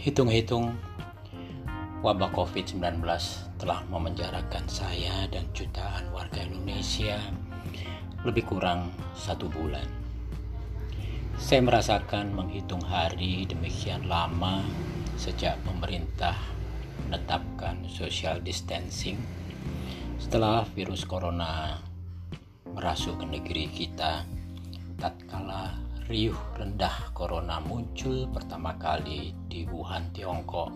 Hitung-hitung, wabah COVID-19 telah memenjarakan saya dan jutaan warga Indonesia lebih kurang satu bulan. Saya merasakan menghitung hari demikian lama sejak pemerintah menetapkan social distancing setelah virus corona merasuk ke negeri kita tatkala riuh rendah corona muncul pertama kali di Wuhan, Tiongkok,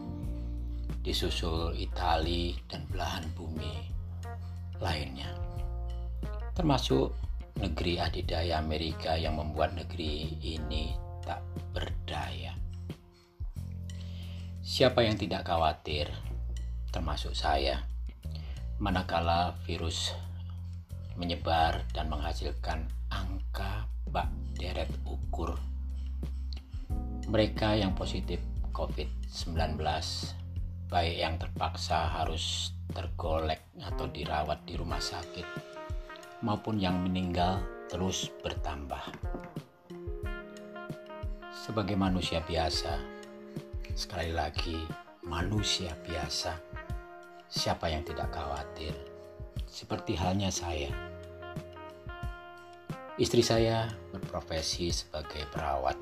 disusul Italia dan belahan bumi lainnya. Termasuk negeri adidaya Amerika yang membuat negeri ini tak berdaya. Siapa yang tidak khawatir, termasuk saya, manakala virus menyebar dan menghasilkan angka bak deret ukur mereka yang positif COVID-19 baik yang terpaksa harus tergolek atau dirawat di rumah sakit maupun yang meninggal terus bertambah. Sebagai manusia biasa, sekali lagi manusia biasa, siapa yang tidak khawatir? Seperti halnya saya Istri saya berprofesi sebagai perawat.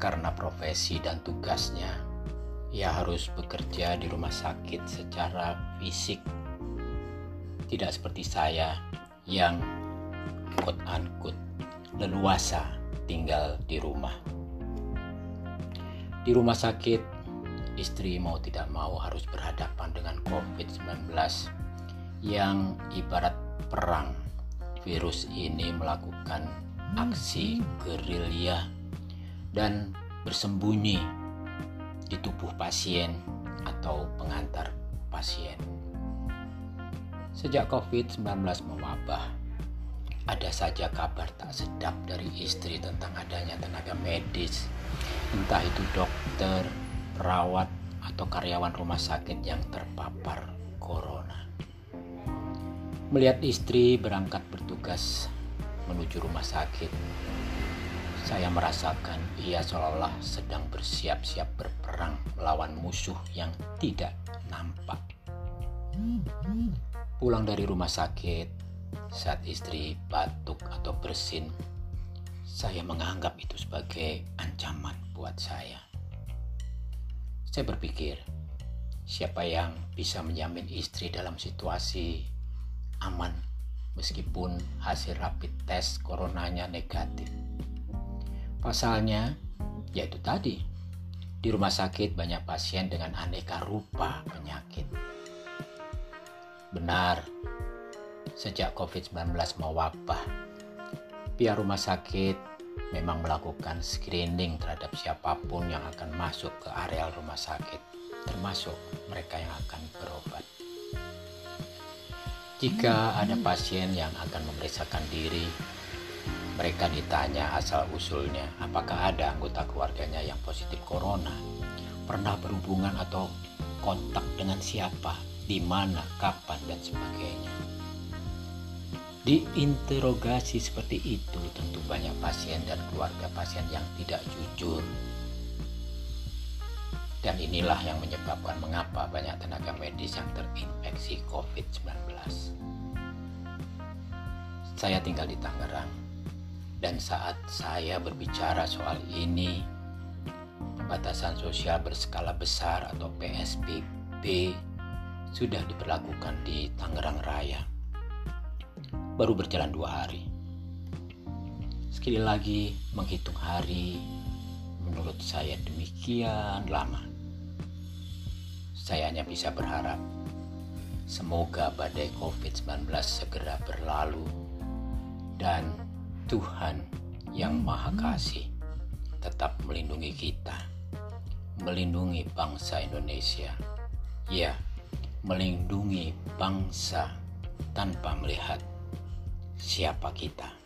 Karena profesi dan tugasnya, ia harus bekerja di rumah sakit secara fisik. Tidak seperti saya yang quote unquote leluasa tinggal di rumah. Di rumah sakit, istri mau tidak mau harus berhadapan dengan COVID-19 yang ibarat perang virus ini melakukan aksi gerilya dan bersembunyi di tubuh pasien atau pengantar pasien. Sejak COVID-19 mewabah, ada saja kabar tak sedap dari istri tentang adanya tenaga medis, entah itu dokter, perawat, atau karyawan rumah sakit yang terpapar corona. Melihat istri berangkat bertugas menuju rumah sakit, saya merasakan ia seolah-olah sedang bersiap-siap berperang melawan musuh yang tidak nampak. Pulang dari rumah sakit, saat istri batuk atau bersin, saya menganggap itu sebagai ancaman buat saya. Saya berpikir, siapa yang bisa menjamin istri dalam situasi aman meskipun hasil rapid test coronanya negatif. Pasalnya, yaitu tadi, di rumah sakit banyak pasien dengan aneka rupa penyakit. Benar, sejak COVID-19 mewabah, pihak rumah sakit memang melakukan screening terhadap siapa pun yang akan masuk ke areal rumah sakit, termasuk mereka yang akan berobat. Jika ada pasien yang akan memeriksakan diri, mereka ditanya asal-usulnya apakah ada anggota keluarganya yang positif corona, pernah berhubungan atau kontak dengan siapa, di mana, kapan, dan sebagainya. Diinterogasi seperti itu tentu banyak pasien dan keluarga pasien yang tidak jujur dan inilah yang menyebabkan mengapa banyak tenaga medis yang terinfeksi COVID-19. Saya tinggal di Tangerang, dan saat saya berbicara soal ini, pembatasan sosial berskala besar atau PSBB sudah diberlakukan di Tangerang Raya. Baru berjalan dua hari. Sekali lagi menghitung hari, menurut saya demikian lama saya hanya bisa berharap semoga badai COVID-19 segera berlalu dan Tuhan yang Maha Kasih tetap melindungi kita, melindungi bangsa Indonesia. Ya, melindungi bangsa tanpa melihat siapa kita.